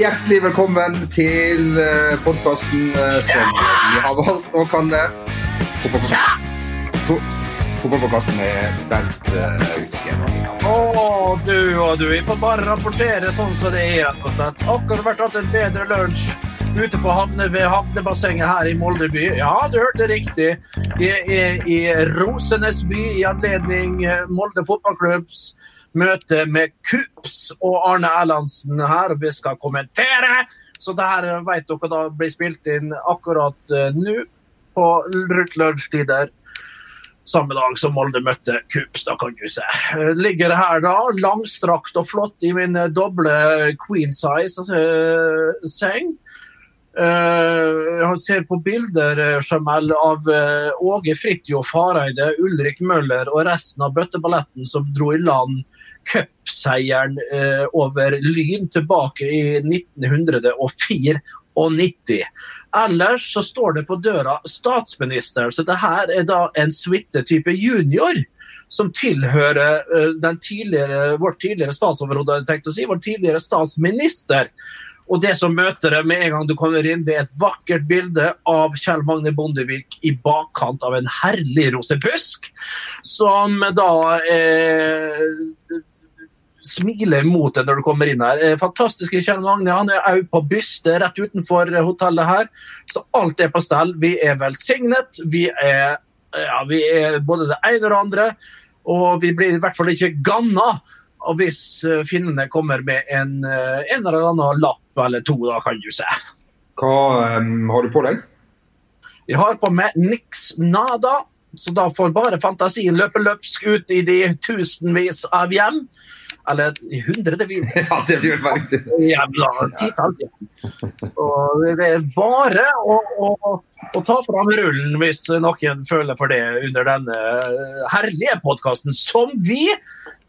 hjertelig velkommen til podkasten som vi har valgt å kalle Fotballpodkasten med Bernt Utskien. Å, du og du. Vi får bare rapportere sånn som det er, rett og slett. Akkurat vært hatt en bedre lunsj ute på havne, ved havnebassenget her i Molde by. Ja, du hørte riktig. I, i, i Rosenes by i anledning Molde fotballklubbs møte med KUPS og Arne Erlandsen her. Vi skal kommentere. Så det her vet dere da blir spilt inn akkurat uh, nå på rundt lunsjtider. Samme dag som Molde møtte KUPS, da kan du se. Ligger her da, langstrakt og flott i min doble queen size uh, seng. Uh, jeg ser på bilder Jamel, av uh, Åge Fridtjof Hareide, Ulrik Møller og resten av bøtteballetten som dro i land cupseieren eh, over Lyn tilbake i 1994. Ellers så står det på døra statsminister, så det her er da en suite type junior som tilhører den tidligere, vårt tidligere statsoverhode, si, vår tidligere statsminister. Og det som møter deg med en gang du kommer inn, det er et vakkert bilde av Kjell Magne Bondevik i bakkant av en herlig rosebusk, som da eh, smiler mot deg når du kommer inn her. Fantastiske Kjell Magne. Han er òg på byste rett utenfor hotellet her. Så alt er på stell. Vi er velsignet. Vi er, ja, vi er både det ene og det andre. Og vi blir i hvert fall ikke ganna og hvis finnene kommer med en, en eller annen lapp eller to, da kan du se. Hva um, har du på deg? Jeg har på meg niks nada. Så da får bare fantasien løpe løpsk ut i de tusenvis av hjem. Eller hundrevis. Ja, det blir vel bare. Jævla titalls hjem. Og det er bare å, å, å ta fram rullen hvis noen føler for det under denne herlige podkasten, som vi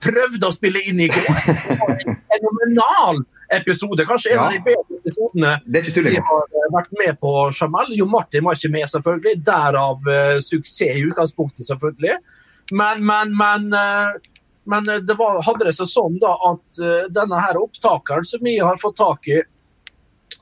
prøvde å spille inn i går. En fenomenal episode. Kanskje en Ja. av de bedre episodene vi har eh, vært med på Jamal. Jo Martin var ikke med, selvfølgelig. Derav uh, suksess i utgangspunktet, selvfølgelig. Men, men, men, eh, men eh, det var, hadde det seg sånn da at eh, denne her opptakeren som vi har fått tak i,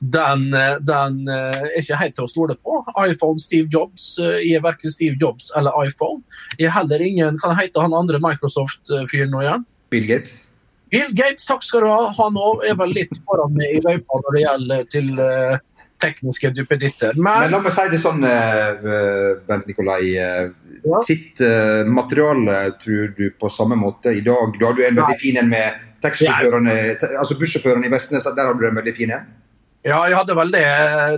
den, eh, den er ikke helt til å stole på. iPhone Steve Jobs. er verken Steve Jobs eller iPhone. Er heller ingen Kan hete han andre Microsoft-fyren nå igjen? Bill Gates. Bill Gates, takk skal du ha. Han òg er vel litt foran meg i løypa når det gjelder til eh, tekniske duppeditter. Men Men la meg si det sånn, eh, Bent Nikolai. eh, Ja. Sitt eh, materiale, tror du, på samme måte i dag? Da har du en veldig fin en med taxisjåførene, altså bussjåførene i Vestnes. Der har du en veldig fin en. ja, jeg hadde vel det.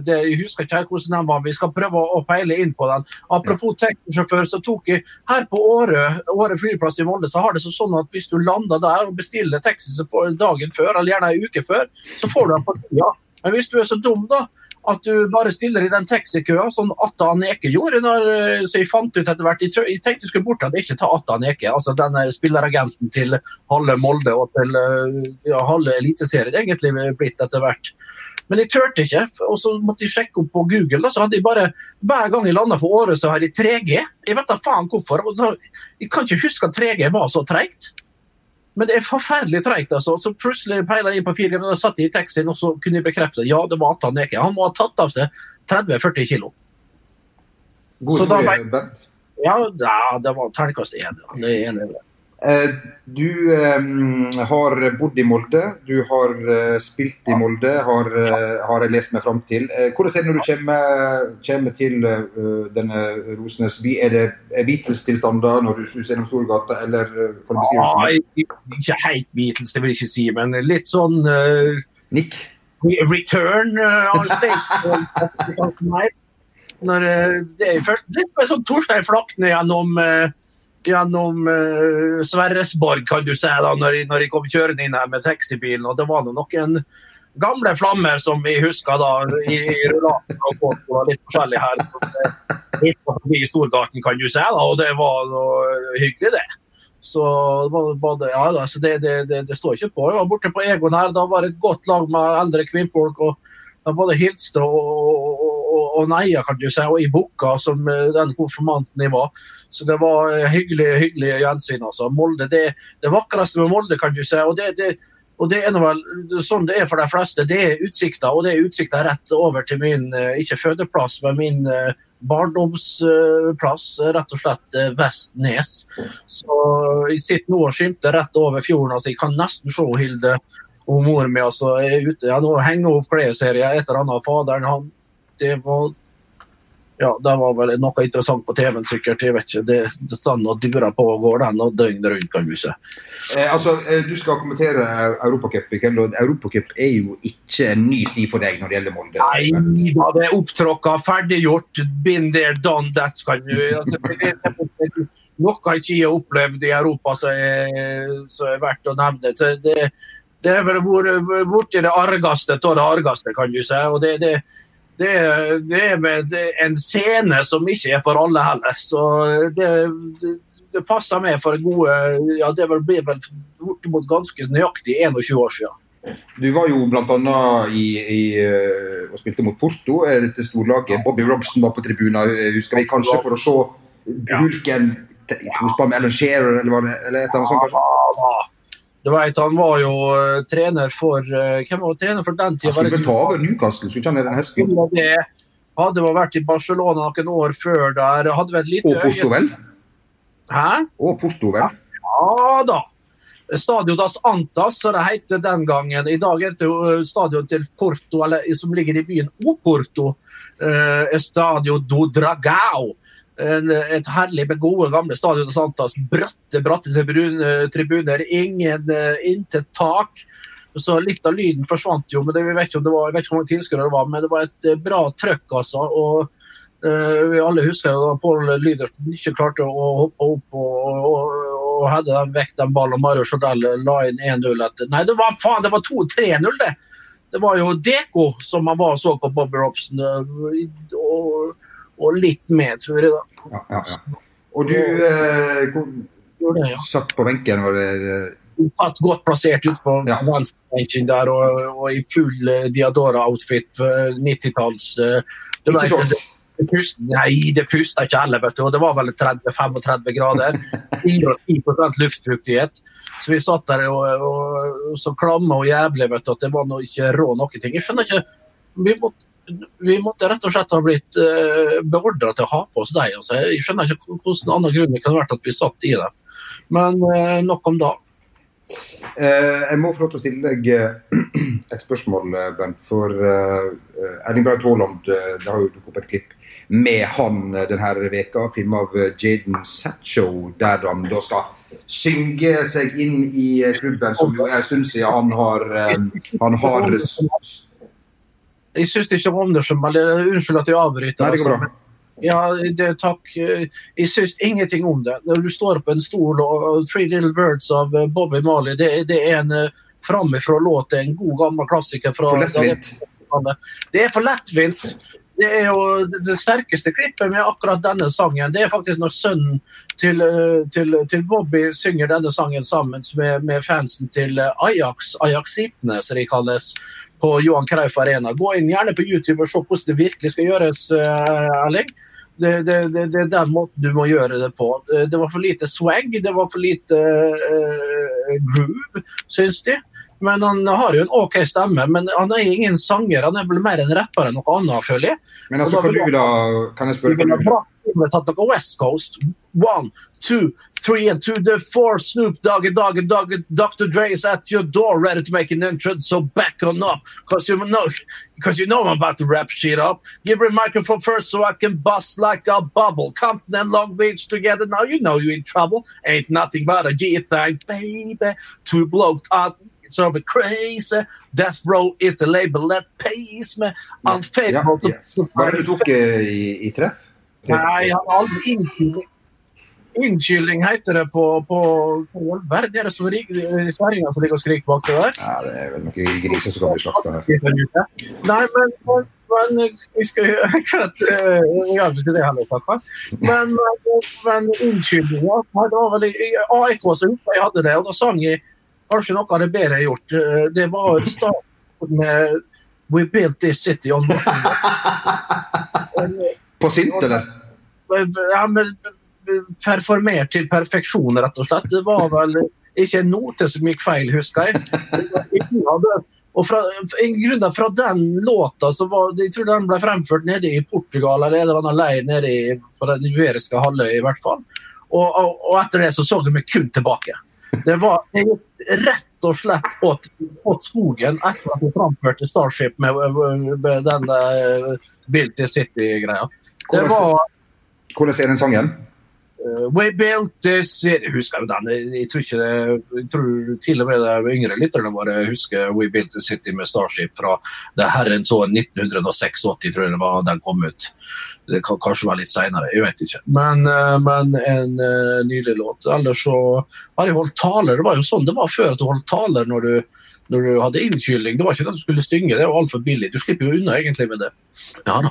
det jeg husker ikke hvordan den var. Vi skal prøve å, å peile inn på den. Apropos taxisjåfør, så tok jeg her på Åre, Åre flyplass i Molde, så har det sånn at hvis du lander der og bestiller taxi dagen før, eller gjerne en uke før, så får du den på tida. Men hvis du er så dum, da, at du bare stiller i den taxikøa, sånn Atta Aneke gjorde. Når, eh, så jeg fant ut etter hvert, jeg, tenkte jeg skulle bort at ikke ta Atta Aneke, altså denne spilleragenten til halve Molde og til eh, ja, halve Eliteserien egentlig blitt etter hvert. Men jeg turte ikke, og så måtte jeg sjekke opp på Google. Da, så hadde jeg bare, Hver gang jeg landa på Åre, så har jeg 3G. Jeg vet da faen hvorfor. og Jeg kan ikke huske at 3G var så treigt. Men det er forferdelig treigt. Altså. Så plutselig peiler jeg inn på 4G, men da satt jeg i taxien og så kunne jeg bekrefte ja, det var Atan Eke. Han må ha tatt av seg 30-40 kilo. God Så da ja, det var terningkast én. Ja. Det er enig i det. Eh, Du eh, har bodd i Molde, du har eh, spilt i Molde, har, har jeg lest meg fram til. Hvordan er det når du kommer, kommer til denne Rosenes by? Er det er Beatles-tilstander når du suser gjennom Storgata, eller kan du beskrive det? Ja, ikke helt Beatles, det vil jeg ikke si, men litt sånn uh, Nick? return uh, on stage. Når, uh, det er først litt sånn Torstein Flakne gjennom, eh, gjennom uh, Sverresborg, kan du si, da, når jeg, når jeg kom kjørende inn her med taxibilen. og Det var noen gamle flammer som vi husker da, i, i rullaten og litt forskjellig her. forbi Storgaten, kan du si, da, og det var noe hyggelig, det. Så både, ja, da, så det, det, det, det står ikke på. Jeg var borte på Egon her, da var det et godt lag med eldre kvinnfolk. og da både hilste og, og, og, neia, kan du si, og i bukka, som eh, den konfirmanten jeg var. Så det var eh, hyggelig, hyggelig gjensyn. altså. Molde, det, det vakreste med Molde, kan du si. og det, det Og det er vel sånn det er for de fleste. Det er utsikta, og det er utsikta rett over til min eh, ikke fødeplass, men min barndomsplass, rett og slett Vestnes. Så jeg sitter nå og skimter rett over fjorden, altså jeg kan nesten se Hilde og mor mi altså, er ute. Ja, nå henger opp klesserier, et eller annet. Faderen, han Det var ja, det var vel noe interessant på TV-en, sikkert. jeg vet ikke, Det, det stand og durer på og går den og døgnet rundt, kan du si. Eh, altså, eh, Du skal kommentere Europacup. Europacup er jo ikke en ny sti for deg når det gjelder Molde. Nei da, det er opptråkka, ferdiggjort. Been there, done that. kan du. Altså, det, det, noe jeg ikke har opplevd i Europa som er, som er verdt å nevne. Det, det, det vel vært borti det argeste av det argeste, kan du si. og det, det det, det er en scene som ikke er for alle heller. Så det, det, det passer med for gode ja Det blir vel bortimot ganske nøyaktig 21 år siden. Du var jo bl.a. I, i, eh, og spilte mot Porto, dette storlaget. Bobby Robson var på tribunen, husker vi kanskje, for å se Hulken i tospann med Ellen Shearer, eller, eller et eller annet sånt? kanskje? Du vet, Han var jo uh, trener for uh, Hvem var trener for den tida? Han skulle vel ta over Newcastle, skulle ikke han den høsten? Det hadde vært i Barcelona noen år før der. Hadde vært lite Og Porto, vel? Hæ? Og Porto, vel? Ja da. Stadion das Antas, som det het den gangen. I dag er det jo stadion til Porto, eller, som ligger i byen Oporto. Uh, Stadio do Dragao et herlig med gode, gamle stadion Santas. Bratte, bratte tribuner. Ingen uh, intet tak. Så litt av lyden forsvant jo, men det, vi vet ikke om det var, jeg vet ikke hvor mange tilskuere det var. Men det var et uh, bra trøkk, altså. og uh, Vi alle husker da Pål Lydersen ikke klarte å hoppe opp og, og, og hadde den vekk den ballen. og Mario Chardell la inn 1-0 etter Nei, det var faen, det var 2-3-0, det! Det var jo Deko som man var og så på Bobby Robson. og og litt med, tror jeg. da. Ja, ja, ja. Og du eh, det, ja. satt på benken? var det... Eh... Satt godt plassert ute på ja. venstrebenken der og, og, i full uh, Diadora-outfit, 90-talls uh, eh, Ikke shorts? Pust, nei, det pusta ikke heller. vet du, og Det var vel 30-35 grader. 110 luftfuktighet. Så vi satt der og, og, og så klamme og jævlig vet du, at det var noe, ikke rå noe ting. Jeg skjønner ikke vi måtte vi måtte rett og slett ha blitt uh, beordra til å ha på oss dem. Altså. Jeg skjønner ikke hvordan annen grunn det kunne vært at vi satt i det. Men uh, nok om det. Uh, jeg må få lov til å stille deg et spørsmål, Bent. For uh, Erling Braut Haaland, det har jo dukket opp et klipp med han denne veka, film av Jaden Satcho, der han da skal synge seg inn i klubben, som jo er en stund siden han har, han har jeg syns ikke om det som Unnskyld at jeg avbryter. Nei, det går bra. Altså. Ja, det, takk. Jeg syns ingenting om det. Når du står på en stol og 'Three Little Birds' av eh, Bobby Marley, det, det er en uh, framifrå låt. En god, gammel klassiker. Fra, for lettvint? Det er for lettvint. Det er jo det sterkeste klippet med akkurat denne sangen. Det er faktisk når sønnen til, eh, til, til Bobby synger denne sangen sammen med, med fansen til Ajax, Ajaxitene, som de kalles på Johan Krauf Arena. Gå inn gjerne på YouTube og se hvordan det virkelig skal gjøres, uh, Erling. Det, det, det, det, er den måten du må gjøre det på. Det var for lite swag, det var for lite uh, groove, syns de. Men han har jo en OK stemme. Men han er ingen sanger, han er vel mer en rapper enn noe annet, føler jeg. Men altså, kan du da, kan jeg spørre hva du tatt noe West Coast. One, two, three, and to the four. Snoop Doggy Doggy Doggy Dr. Dre is at your door, ready to make an entrance. So back on up, cause you know, cause you know I'm about to wrap shit up. Give me a microphone first, so I can bust like a bubble. Compton and Long Beach together, now you know you're in trouble. Ain't nothing but a G thing, baby. Two blokes out sort of crazy. Death Row is the label that pays me. Ja, ja, yes. Hva er det du tok uh, i, i treff? Nei, han har aldri. Innkylling heter det på, på er det som kjerringa som ligger og skriker bak det der? Ja, Det er vel noen griser som kan bli slakta her. Nei, men, men vi skal ikke gjøre ikke det heller, takk. Men, men i AIK som jeg hadde det, og da sang jeg kanskje noe av det bedre jeg har gjort. Det var start med We built this city on På sint, eller? Ja, men performert til perfeksjon, rett og slett. Det var vel Ikke en note som gikk feil, husker jeg. Og fra, en grunn fra den låta så var, Jeg tror den ble fremført nede i Portugal eller en eller annen leir nede i, på den iberiske halvøya, i hvert fall. Og, og, og, etter det så så de meg kun tilbake. Det var rett og slett åt, åt skogen etter at vi framførte Starship med, med den uh, Built City-greia. Det var Hvordan er den sangen? Uh, We built this city Husker jo den. Jeg tror, ikke det, jeg tror til og med de yngre lytterne våre husker We built the city med Starship fra det herrens år 1986, tror jeg det var den kom ut. Det kan kanskje være litt seinere, jeg vet ikke. Men, uh, men en uh, nydelig låt. Ellers så har jeg holdt taler. Det var jo sånn det var før at du holdt taler når du når du hadde innkylling. Det var ikke det at du skulle synge, det var altfor billig. Du slipper jo unna egentlig med det. Ja da.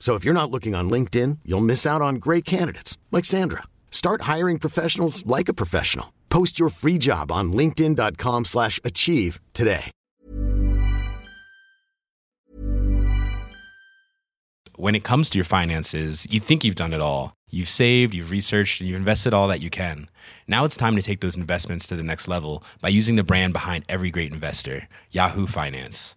So if you're not looking on LinkedIn, you'll miss out on great candidates like Sandra. Start hiring professionals like a professional. Post your free job on linkedin.com/achieve today. When it comes to your finances, you think you've done it all. You've saved, you've researched, and you've invested all that you can. Now it's time to take those investments to the next level by using the brand behind every great investor, Yahoo Finance.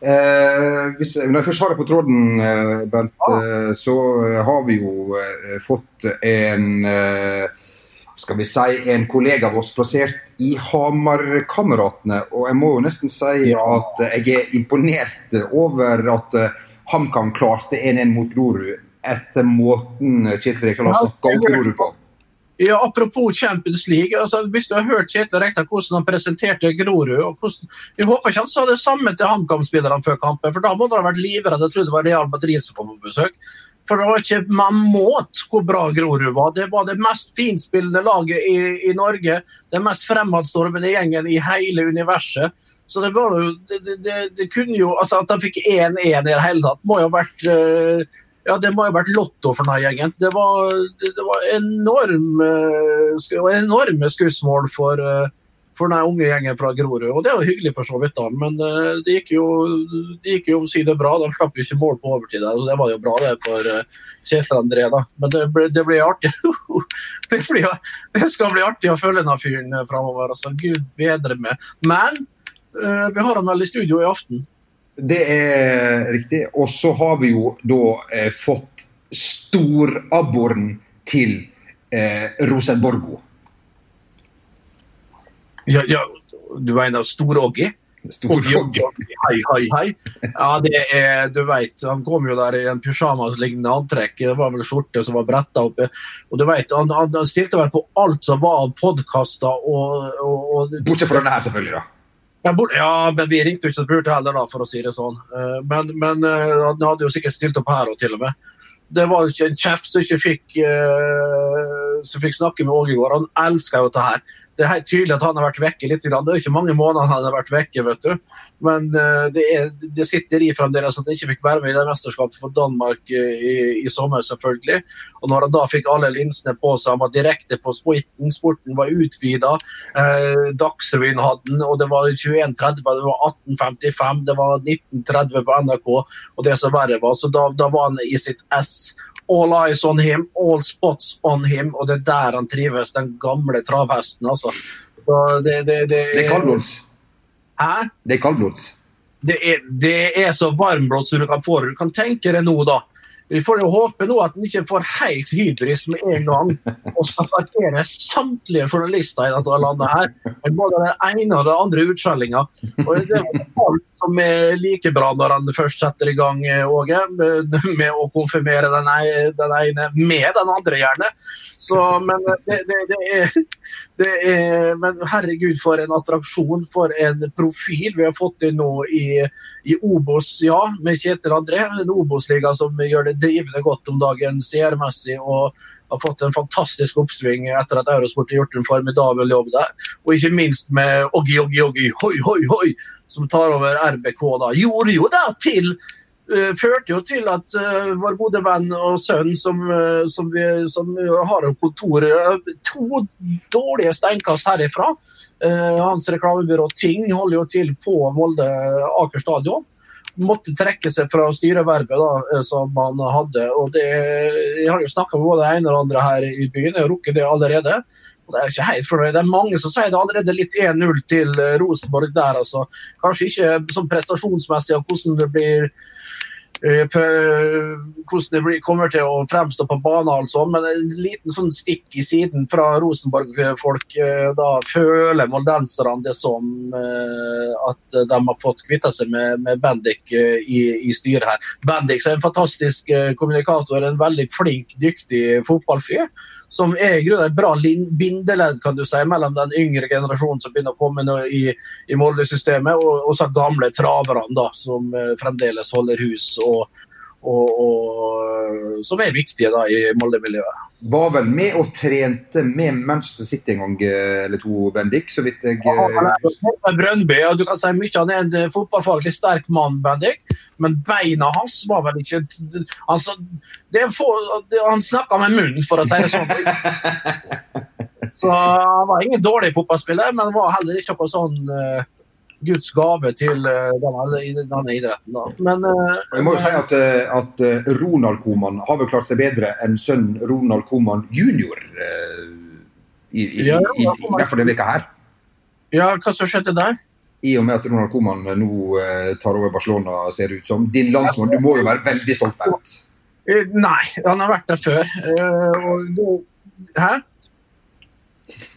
Eh, hvis, når jeg først har det på tråden, eh, Bent, eh, så har vi jo eh, fått en eh, skal vi si, en kollega av oss plassert i Hamarkameratene. Og jeg må jo nesten si at jeg er imponert over at eh, HamKam klarte 1-1 mot Grorud etter måten Kjetil Rekdal har snakka om Grorud på. Ja, Apropos Champions League. altså Hvis du har hørt Kjetil Rekdal hvordan han presenterte Grorud og hvordan, Jeg håper ikke han sa det samme til HamKam-spillerne før kampen, for da måtte han ha vært livredde Jeg trodde det var Real Madrid som kom på besøk. For det var ikke man måt hvor bra Grorud var. Det var det mest finspillende laget i, i Norge. Den mest fremadstormende gjengen i hele universet. Så det var jo det, det, det, det kunne jo Altså at de fikk 1-1 i det hele tatt, må jo ha vært uh, ja, det må ha vært lotto for denne gjengen. Det var, det, det var enorme, enorme skussmål for, uh, for den unge gjengen fra Grorud. Og det er jo hyggelig for så vidt, da. Men uh, det gikk jo det gikk jo det bra. De slapp jo ikke mål på overtid og det var jo bra det for Kjetil André, da. Men det, ble, det blir artig. det, blir, det skal bli artig å følge denne fyren framover. Altså. Gud bedre med. Men vi har ham vel i studio i aften. Det er riktig. Og så har vi jo da eh, fått storabboren til eh, Rosenborgo. Ja, ja, du mener Stor-Oggy? Stor-Oggy. Hei, hei, hei. Ja, det er, du vet, Han kom jo der i en pysjamas-lignende antrekk. Det var vel skjorte som var bretta opp. Og du vet, han, han stilte vel på alt som var av podkaster og, og, og Bortsett fra denne her, selvfølgelig. da. Ja, men vi ringte ikke og spurte heller, da, for å si det sånn. Men, men han hadde jo sikkert stilt opp her og til og med. Det var ikke en kjeft som ikke fikk uh, som fikk snakke med Åge i går, han elsker jo dette her. Det er helt tydelig at han har vært vekke litt. Det er ikke mange måneder han har vært vekke, vet du. Men uh, det, er, det, sitter i fremdeles at han ikke fikk være med i det mesterskapet for Danmark uh, i, i, sommer, selvfølgelig. Og når han da fikk alle linsene på seg, han var direkte på sporten, sporten var utvida. eh, Dagsrevyen hadde den, og det var 21.30, det var 18.55, det var 19.30 på NRK, og det som verre var. Så da, da var han i sitt ess All eyes on him, all spots on him, og det er der han trives, den gamle travhesten. altså. Det, det, det, det, er kaldblods. Hæ? Det er kaldblods. Det er, det er så varmblods som du kan få det. Du kan tenke deg nå, da. Vi får jo håpe nå at han ikke får helt hybris med en gang og skal parkere samtlige journalister i dette landet her. Både den ene og den andre utskjellinga. Det er alt som er like bra når han først setter i gang, Åge, med å konfirmere den ene med den andre, gjerne. Så, men det, det, det, er, er, Men herregud, for en attraksjon, for en profil vi har fått inn nå i, i Obos, ja, med Kjetil André. En Obos-liga som gjør det drivende godt om dagen seermessig. og har fått en fantastisk oppsving etter at Eurosport har gjort en formidabel jobb der. Og ikke minst med Oggi, Oggi, Oggi, hoi, hoi, hoi, som tar over RBK. da, Gjorde jo det til førte jo til at uh, vår gode venn og sønn, som, uh, som, vi, som har et kontor to dårlige steinkast herifra Hans reklamebyrå Ting holder jo til på Molde Aker stadion. Måtte trekke seg fra styrevervet da, som han hadde. og det, Jeg har jo snakka med både det ene og det andre her i byen, jeg har rukket det allerede. Og det er ikke helt for Det er mange som sier det allerede litt 1-0 til Rosenborg der. altså. Kanskje ikke sånn prestasjonsmessig og hvordan det blir Eh, hvordan det kommer til å fremstå på banen, altså. men en liten sånn stikk i siden fra Rosenborg-folk. Eh, da føler moldenserne det som eh, at de har fått kvitta seg med, med Bendik i, i, styret her. Bendik er en fantastisk kommunikator, en veldig flink, dyktig fotballfyr som er i grunnen et bra bindeledd kan du si, mellom den yngre generasjonen som begynner å komme i, i Molde-systemet, og, og så gamle traverne som eh, fremdeles holder hus, og, og, og, som er viktige da, i Molde-miljøet. Var vel med og trente med Manchester City en gang eh, eller to, Bendik, så vidt jeg ja, er Brøndby, og du kan si mye Han er en eh, fotballfaglig sterk mann, Bendik, men beina hans var vel ikke altså, for, Han snakka med munnen, for å si det sånn. så han var ingen dårlig fotballspiller, men var heller ikke noe sånn Guds gave til uh, denne, denne, idretten. Da. Men, uh, jeg må jo si at, uh, at Ronald Koman har vel klart seg bedre enn sønnen Ronald Koman jr. I, i, ja, i, i, i, hvert fall denne veka her. Ja, hva som skjedde der? I og med at Ronald Koman nå tar over Barcelona, ser det ut som. Din landsmann, du må jo være veldig stolt, Bent? Nei, han har vært der før. Hæ?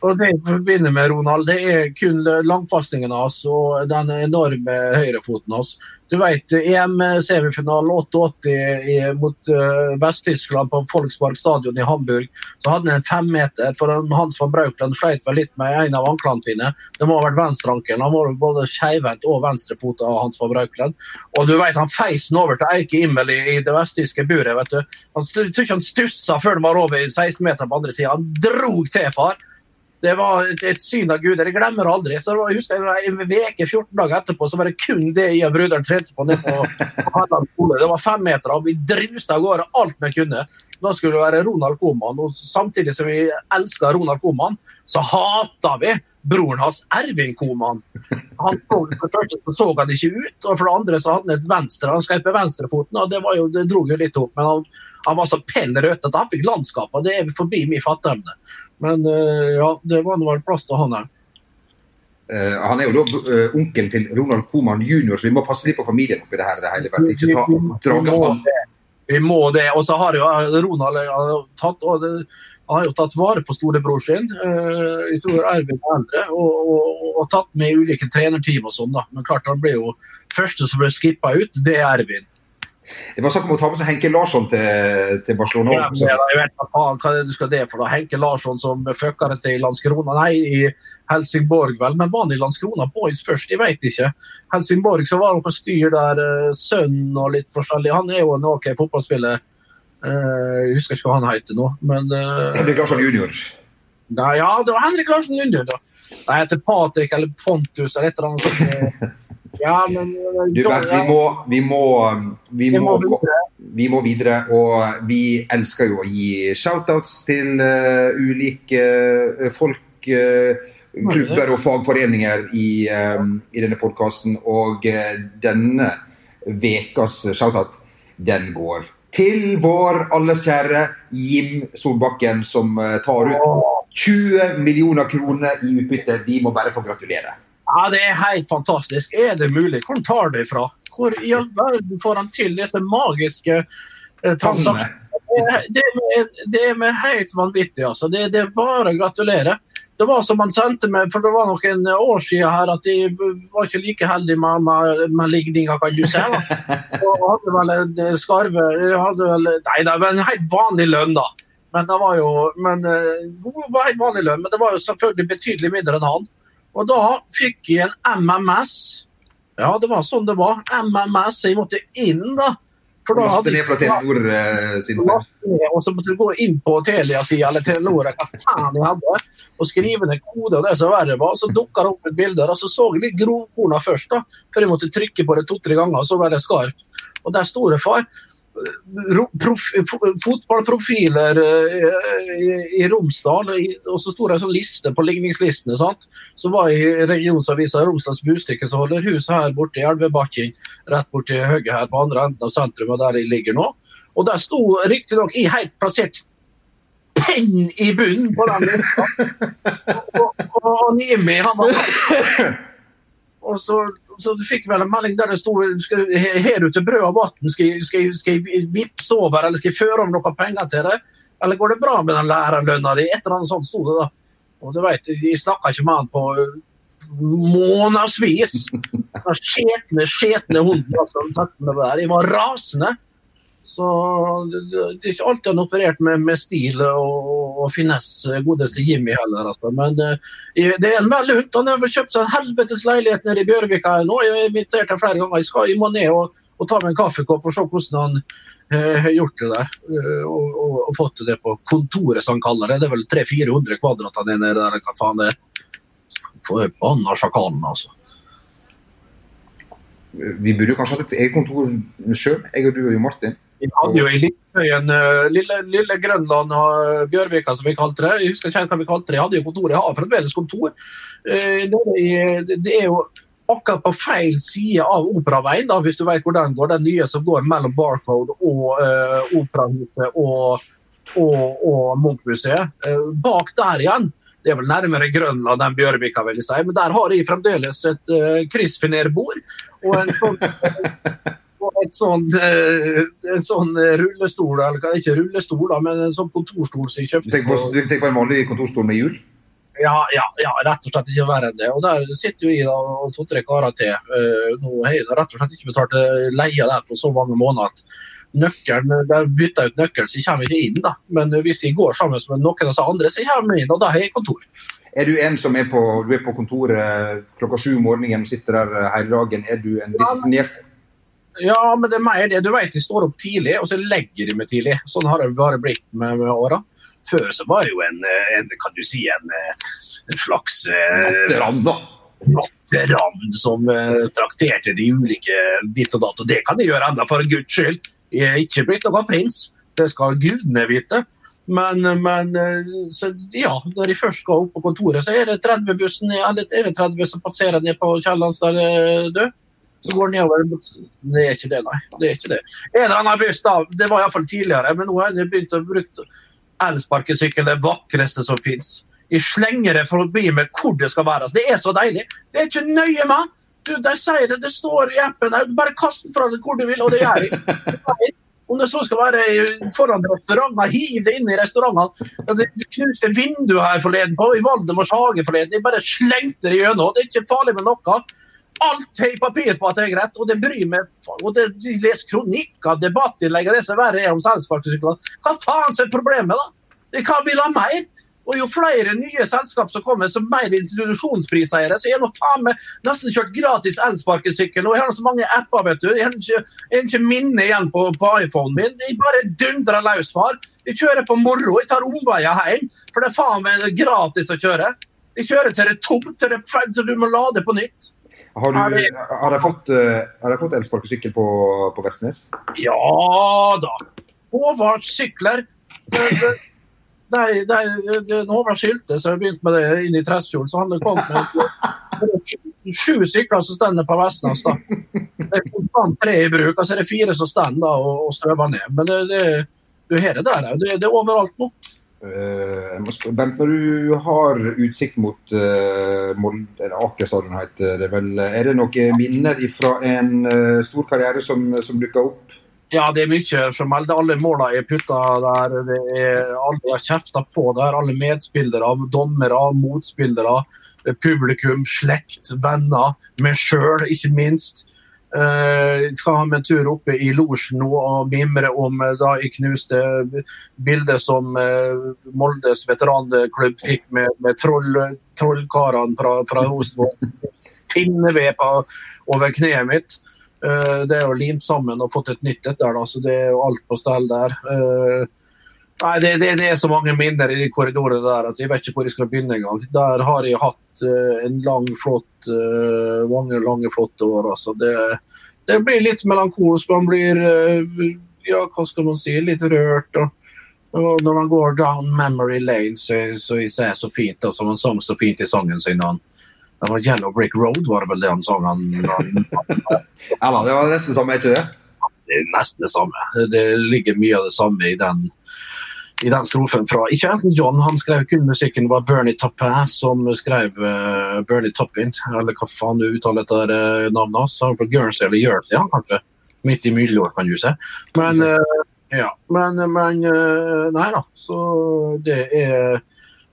Og det vi begynner med Ronald, det er kun langfastingen hans og den enorme høyrefoten hans. Du vet, EM-semifinalen 88 mot uh, Vest-Tyskland på Folkspark stadion i Hamburg, så hadde han en femmeter. For Hans van Braukland sleit vel litt med en av anklene sine. Det må ha vært venstreankelen. Han var både skeivhendt og venstrefot av Hans van Braukland. Og du vet, han feis den over til Eike Immel i, i det vesttyske buret. vet du. Han tror ikke han stussa før den var over 16 meter på andre sida. Han drog til, far. Det var et, syn av Gud. Jeg glemmer aldri. så jeg husker En uke 14 dager etterpå så var det kun det jeg og bruderen trente på Ned på, på skole. Det var fem meter, og vi druste av gårde alt vi kunne. Da skulle det være Ronald Koman. Og samtidig som vi elska Ronald Koman, så hata vi broren hans, Ervin Koman. Han så, for det første så, så han ikke ut, og for det andre så hadde han et venstre, han skrev på venstrefoten, og det, var jo, det dro jo litt opp. Men han, han var så pell rødt at han fikk landskap, og det er forbi min fatteevne. Men uh, ja, det var nå plass til han her. Uh, han er jo da uh, onkelen til Ronald Koman jr., så vi må passe litt på familien oppi det her. Det hele, ikke ta vi, Vi må det. Og så har jo Ronald tatt, det, han har jo tatt vare på storebror sin. jeg tror Ervin er eldre, og, og, og, tatt med ulike trenerteam og sånn. da. Men klart han ble jo første som ble skippa ut, det er Ervin. Det var snakk om å ta med seg Henke Larsson til, til Barcelona. Ja, jeg vet hva, hva du skal det for da? Henke Larsson som fucka det til i Landskrona, nei, i Helsingborg, vel. Men var han i Landskrona Boys først? Jeg vet ikke. Helsingborg så var han på styr der, uh, sønn og litt forskjellig. Han er jo en OK fotballspiller. Eh, jeg husker ikke hva han heter nå, men eh, Henrik Larsson jr. Nei, ja, det var Henrik Larsen junior da. Jeg heter Patrick eller Pontus eller et eller annet sånt. Ja, men eh, Du, Bernt, vi må, vi må, vi Vi må, må videre. vi må videre. Og vi elsker jo å gi shoutouts til uh, ulike uh, folk, Uh, klubber og fagforeninger i, um, i denne podkasten. Og uh, denne vekas shoutout, den går til vår alles kjære Jim Solbakken, som eh, tar ut 20 millioner kroner i utbytte. Vi må bare få gratulere. Ja, det er helt fantastisk. Er det mulig? Hvor tar det fra? Hvor i all verden får han til disse magiske eh, transaksjonene? Det, det, det er med helt vanvittig, altså. Det, det er bare å gratulere. Det var som han sendte meg, for det var noen år siden her at de var ikke like heldige med, med, med ligninga, kan du si. Og hadde vel en skarve hadde vel, Nei, det var en helt vanlig lønn, da. Men det var jo men, eh, var helt vanlig lønn, men det var jo selvfølgelig betydelig mindre enn han. Og da fikk jeg en MMS. Ja, det var sånn det var. MMS. Jeg måtte inn, da. For da hadde ned fra Telenor eh, sin og så måtte du gå inn på Telia-sida eller Telenor hva faen jeg hadde, og skrive ned koder og det som verre var. Så dukka det opp et bilde, og så så jeg litt grovkorna først, da, før jeg måtte trykke på det to-tre ganger, og så ble det skarpt. Og der sto det, far prof, fotballprofiler eh, i, i Romsdal, og så sto det en sånn liste på ligningslistene. sant? Så var jeg i regionsavisa Romsdals Bustikke, som holder hus her borte i Elvebakken, rett borti Høgge her på andre enden av sentrum, og der jeg ligger nå. Og der sto riktignok i helt plassert penn i bunnen på den lista. Og, og, og Nimi, han var og så, så du fikk vel en melding der det sto skal, «He- Har du til brød og vann? Skal, skal, skal jeg vippse over, eller skal jeg føre om noen penger til deg? Eller går det bra med den lærerlønna di? Et eller annet sånt sto det da. Og du vet, jeg snakka ikke med han på månedsvis. Den skjetne, skjetne hunden altså. Jeg var rasende. Så det, er ikke alltid han operert med, med stil og, og finesse, godeste Jimmy heller. Altså. Men eh, det er en veldig hund. Han har vel kjøpt seg en helvetes leilighet nede i Bjørvika nå. Jeg har invitert ham flere ganger. Jeg, skal, må ned og, og ta meg en kaffekopp og se hvordan han eh, har gjort det der. eh, og, og, og fått det på kontoret, som han kaller det. Det er vel 300-400 kvadrat han er nede der. Hva faen det er. Forbanna sjakalen, altså. Vi burde kanskje hatt et eget kontor sjøl, jeg og du og Martin. Vi hadde jo i Lillebøyen, eh, lille, lille Grønland og Bjørvika, som vi kalte det. Jeg husker ikke hva vi kalte det. Jeg hadde jo kontor. Jeg har fremdeles kontor. Det er jo akkurat på feil side av Operaveien, da, hvis du vet hvor den går. Den nye som går mellom Barcode og uh, Operahuset og, og, og Munchmuseet. Eh, bak der igjen. Det er vel nærmere Grønland enn Bjørvika, vil jeg si. Men der har jeg fremdeles et uh, kryssfinerbord og en sånn et sånn, eh, en sånn eh, rullestol, eller ikke rullestol, da, men en sånn kontorstol som jeg Du kjøpte. tenker på, du tenker på en vanlig kontorstol med hjul? Ja, ja, ja, rett og slett ikke verre enn det. Og der sitter jo jeg da, og to-tre karer til. Eh, nå har jeg rett og slett ikke betalt leia der på så mange måneder at nøkkelen, der bytter jeg ut nøkkelen, så jeg kommer ikke inn. da. Men hvis jeg går sammen med noen av de andre, så kommer jeg inn, og da har jeg kontor. Er du en som er på, du er på kontoret klokka sju om morgenen og sitter der hele dagen? Er du en disiplinert Ja, men det er mer det. Du vet, de står opp tidlig, og så legger de meg tidlig. Sånn har det bare blitt med, med åra. Før så var det jo en, eh, en kan du si, en, eh, en slags Natteravn, da? Natteravn som uh, trakterte de ulike ditt og datt. Og det kan de gjøre enda, for guds skyld. Jeg er ikke blitt noen prins. Det skal gudene vite. Men, men eh, så, ja, når de først skal opp på kontoret, så er det 30-bussen eller er det 30 som passerer ned på Kiellands der eh, død. Så går nedover. Det er ikke det, nei. Det er ikke det. En eller annen buss, da. Det var iallfall tidligere, men nå har jeg begynt å bruke elsparkesykkel, det vakreste som fins. Jeg slenger det forbi med hvor det skal være. Det er så deilig. Det er ikke nøye med. Du, de sier det, det står i appen Du Bare kast den fra deg hvor du vil, og det gjør jeg. Om det så skal være foran restauranter, hiv det inn i restaurantene. Det knuste vinduet her forleden på i Valdemars hage forleden. Jeg bare slengte det gjennom. Det er ikke farlig med noe. Alt har jeg papir på at det er greit, og det bryr meg. Og det, de leser kronikker, debattinnlegg, og det som verre er om selvsparkesykler. Hva faen er problemet, da? Hva vil ha mer? Og jo flere nye selskap som kommer, som mer introduksjonspriser så er nå faen meg nesten kjørt gratis elsparkesykkel. Og jeg har så mange apper, vet du. Jeg har ikke, jeg har ikke minne igjen på, på iPhonen min. Jeg bare dundrer løs, far. Jeg kjører på moro. Jeg tar omveier hjem, for det er faen meg gratis å kjøre. Jeg kjører til det er tomt, til, det, til du må lade på nytt. Har, du, har jeg fått, uh, fått elsparkesykkel på, på Vestnes? Ja da. Håvard sykler. Når Håvard skilte, så jeg begynte med det inn i Tresfjorden. Så han kom med sju sykler som står på Vestnes. da. Det er konstant tre i bruk, og så er det fire som står og, og strøver ned. Men det, det, du har det der òg. Det, det er overalt nå. Uh, Bent, når du har utsikt mot uh, Aker stadion, heter det vel. Er det noen minner fra en uh, stor karriere som, som dukker opp? Ja, det er mye. som Alle målene er putta der. Det er, alle har kjefta på der. Alle medspillere, dommere, motspillere, publikum, slekt, venner. Meg sjøl, ikke minst. Uh, skal ha med en tur oppe i losjen og mimre om uh, da jeg knuste bildet som uh, Moldes veteranklubb fikk med, med troll, trollkarene fra, fra Rosenborg. Pinneved over kneet mitt. Det er jo limt sammen og fått et nytt etter, da, så det er jo alt på stell der. Nei, det, det, det, er så mange minner i de korridorene der at jeg vet ikke hvor jeg skal begynne engang. Der har jeg hatt uh, en lang, flott uh, mange lange, flotte år. Altså. Det, det, blir litt melankolsk. Man blir uh, ja, hva skal man si, litt rørt. Og, og når man går down memory lane, så, så jeg ser så fint, da, som han sang så fint i sangen sin. Han, det var 'Yellow Brick Road', var det vel det han sang? Han, ja, det var nesten det samme, er ikke det? Det er nesten det samme. Det ligger mye av det samme i den i den strofen fra Ikke Elton John, han skrev kun musikken. Det var Bernie Tappé som skrev uh, Bernie Toppin, eller hva faen du uttaler etter uh, navnet hans. Han fra Guernsey eller Jersey, han kanskje. Midt i middelår, kan du si. Men, uh, ja, men, men Nei da. Så det er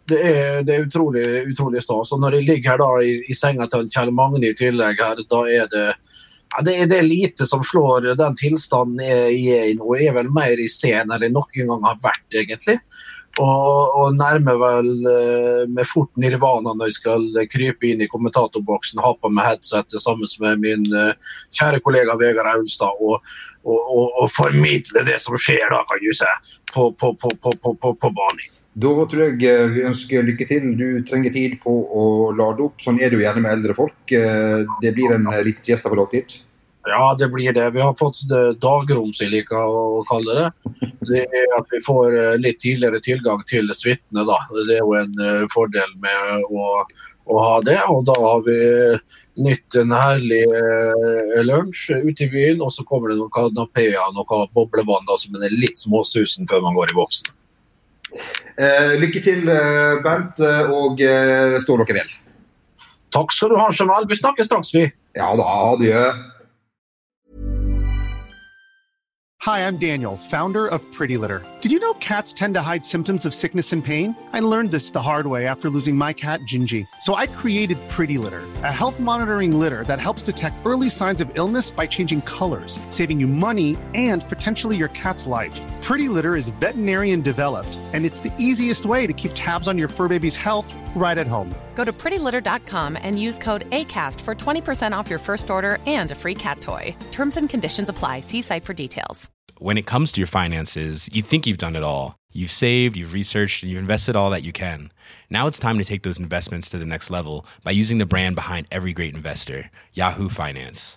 det er, det er utrolig, utrolig stas. Og når jeg ligger her da i, i senga til Kjell Magne i tillegg, her, da er det ja, det, det, er lite som slår den tilstanden jeg er i nå. Jeg er vel mer i scenen enn noen gang har vært, egentlig. Og, og nærmer vel uh, med fort nirvana når jeg skal krype inn i kommentatorboksen, ha på meg headset sammen med min uh, kjære kollega Vegard Aulstad og, og, og, formidle det som skjer da, kan du si, på, på, på, på, på banen. Da tror jeg eh, vi ønsker lykke til. Du trenger tid på å lade opp. Sånn er det jo gjerne med eldre folk. Det blir en liten siesta på dagtid. Ja, det blir det. Vi har fått det dagrom, som jeg liker å kalle det. Det er at vi får eh, litt tidligere tilgang til suitene. Det er jo en fordel med å, å, ha det. Og da har vi nytt en herlig lunsj ute i byen, og så kommer det noen kanapeer og noe boblevann da, som er litt småsusen før man går i boksen. Uh, lykke til, eh, Bent, eh, og stå dere vel. Takk skal du ha, Jamal. Vi snakkes straks, vi. Ja da, adjø. Hi, I'm Daniel, founder of Pretty Litter. Did you know cats tend to hide symptoms of sickness and pain? I learned this the hard way after losing my cat, Gingy. So I created Pretty Litter, a health monitoring litter that helps detect early signs of illness by changing colors, saving you money and potentially your cat's life. Pretty Litter is veterinarian developed, and it's the easiest way to keep tabs on your fur baby's health right at home. Go to prettylitter.com and use code ACAST for 20% off your first order and a free cat toy. Terms and conditions apply. See site for details. When it comes to your finances, you think you've done it all. You've saved, you've researched, and you've invested all that you can. Now it's time to take those investments to the next level by using the brand behind every great investor, Yahoo Finance.